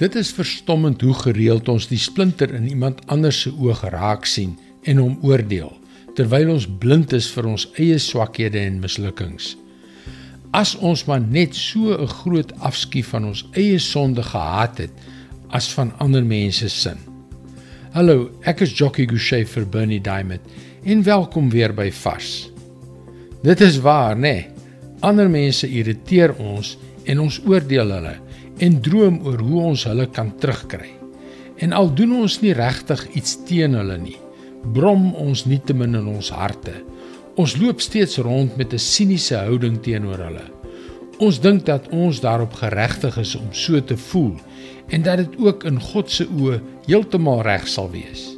Dit is verstommend hoe gereeld ons die splinter in iemand anders se oog raak sien en hom oordeel, terwyl ons blind is vir ons eie swakhede en mislukkings. As ons maar net so 'n groot afskeid van ons eie sonde gehaat het as van ander mense se sin. Hallo, ek is Jockey Gouchee vir Bernie Diamond en welkom weer by Vars. Dit is waar, né? Nee? Ander mense irriteer ons en ons oordeel hulle en droom oor hoe ons hulle kan terugkry. En al doen ons nie regtig iets teen hulle nie, brom ons nietemin in ons harte. Ons loop steeds rond met 'n siniese houding teenoor hulle. Ons dink dat ons daarop geregtig is om so te voel en dat dit ook in God se oë heeltemal reg sal wees.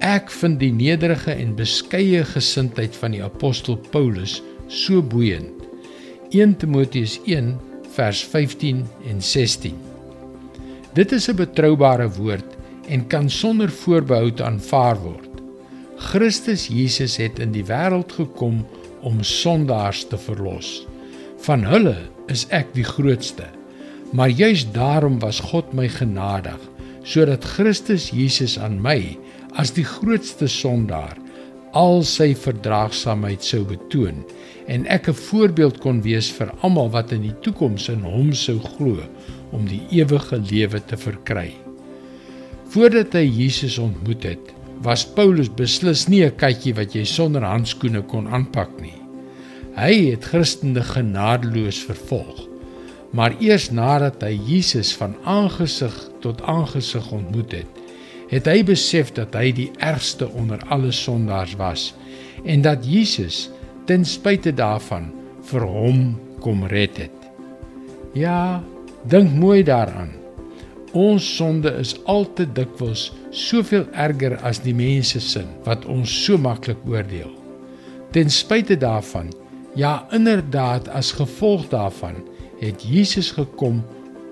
Ek vind die nederige en beskeie gesindheid van die apostel Paulus so boeiend. 1 Timoteus 1 vers 15 en 16. Dit is 'n betroubare woord en kan sonder voorbehoud aanvaar word. Christus Jesus het in die wêreld gekom om sondaars te verlos. Van hulle is ek die grootste. Maar juis daarom was God my genadig sodat Christus Jesus aan my as die grootste sondaar al sy verdraagsaamheid sou betoon en ek 'n voorbeeld kon wees vir almal wat in die toekoms in hom sou glo om die ewige lewe te verkry. Voordat hy Jesus ontmoet het, was Paulus beslis nie 'n katjie wat jy sonder handskoene kon aanpak nie. Hy het Christene genadeloos vervolg. Maar eers nadat hy Jesus van aangesig tot aangesig ontmoet het, het hy besef dat hy die ergste onder alle sondaars was en dat Jesus ten spyte daarvan vir hom kom red het. Ja, dink mooi daaraan. Ons sonde is al te dikwels soveel erger as die mense sin wat ons so maklik oordeel. Ten spyte daarvan, ja inderdaad as gevolg daarvan, het Jesus gekom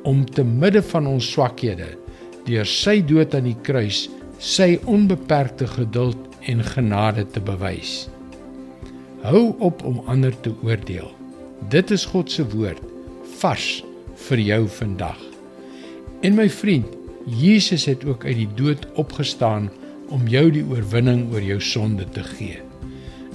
om te midde van ons swakhede deur sy dood aan die kruis sy onbeperkte geduld en genade te bewys. Hou op om ander te oordeel. Dit is God se woord vars vir jou vandag. En my vriend, Jesus het ook uit die dood opgestaan om jou die oorwinning oor jou sonde te gee.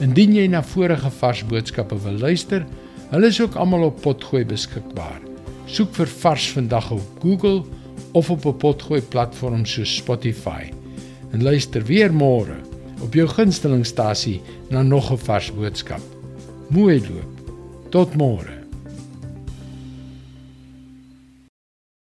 Indien jy na vorige vars boodskappe wil luister, hulle is ook almal op Potgooi beskikbaar. Soek vir Vars vandag op Google of op 'n Potgooi platform soos Spotify. En luister weer môre op jou gunstelingstasie na nog 'n vars boodskap. Mooi loop. Tot môre.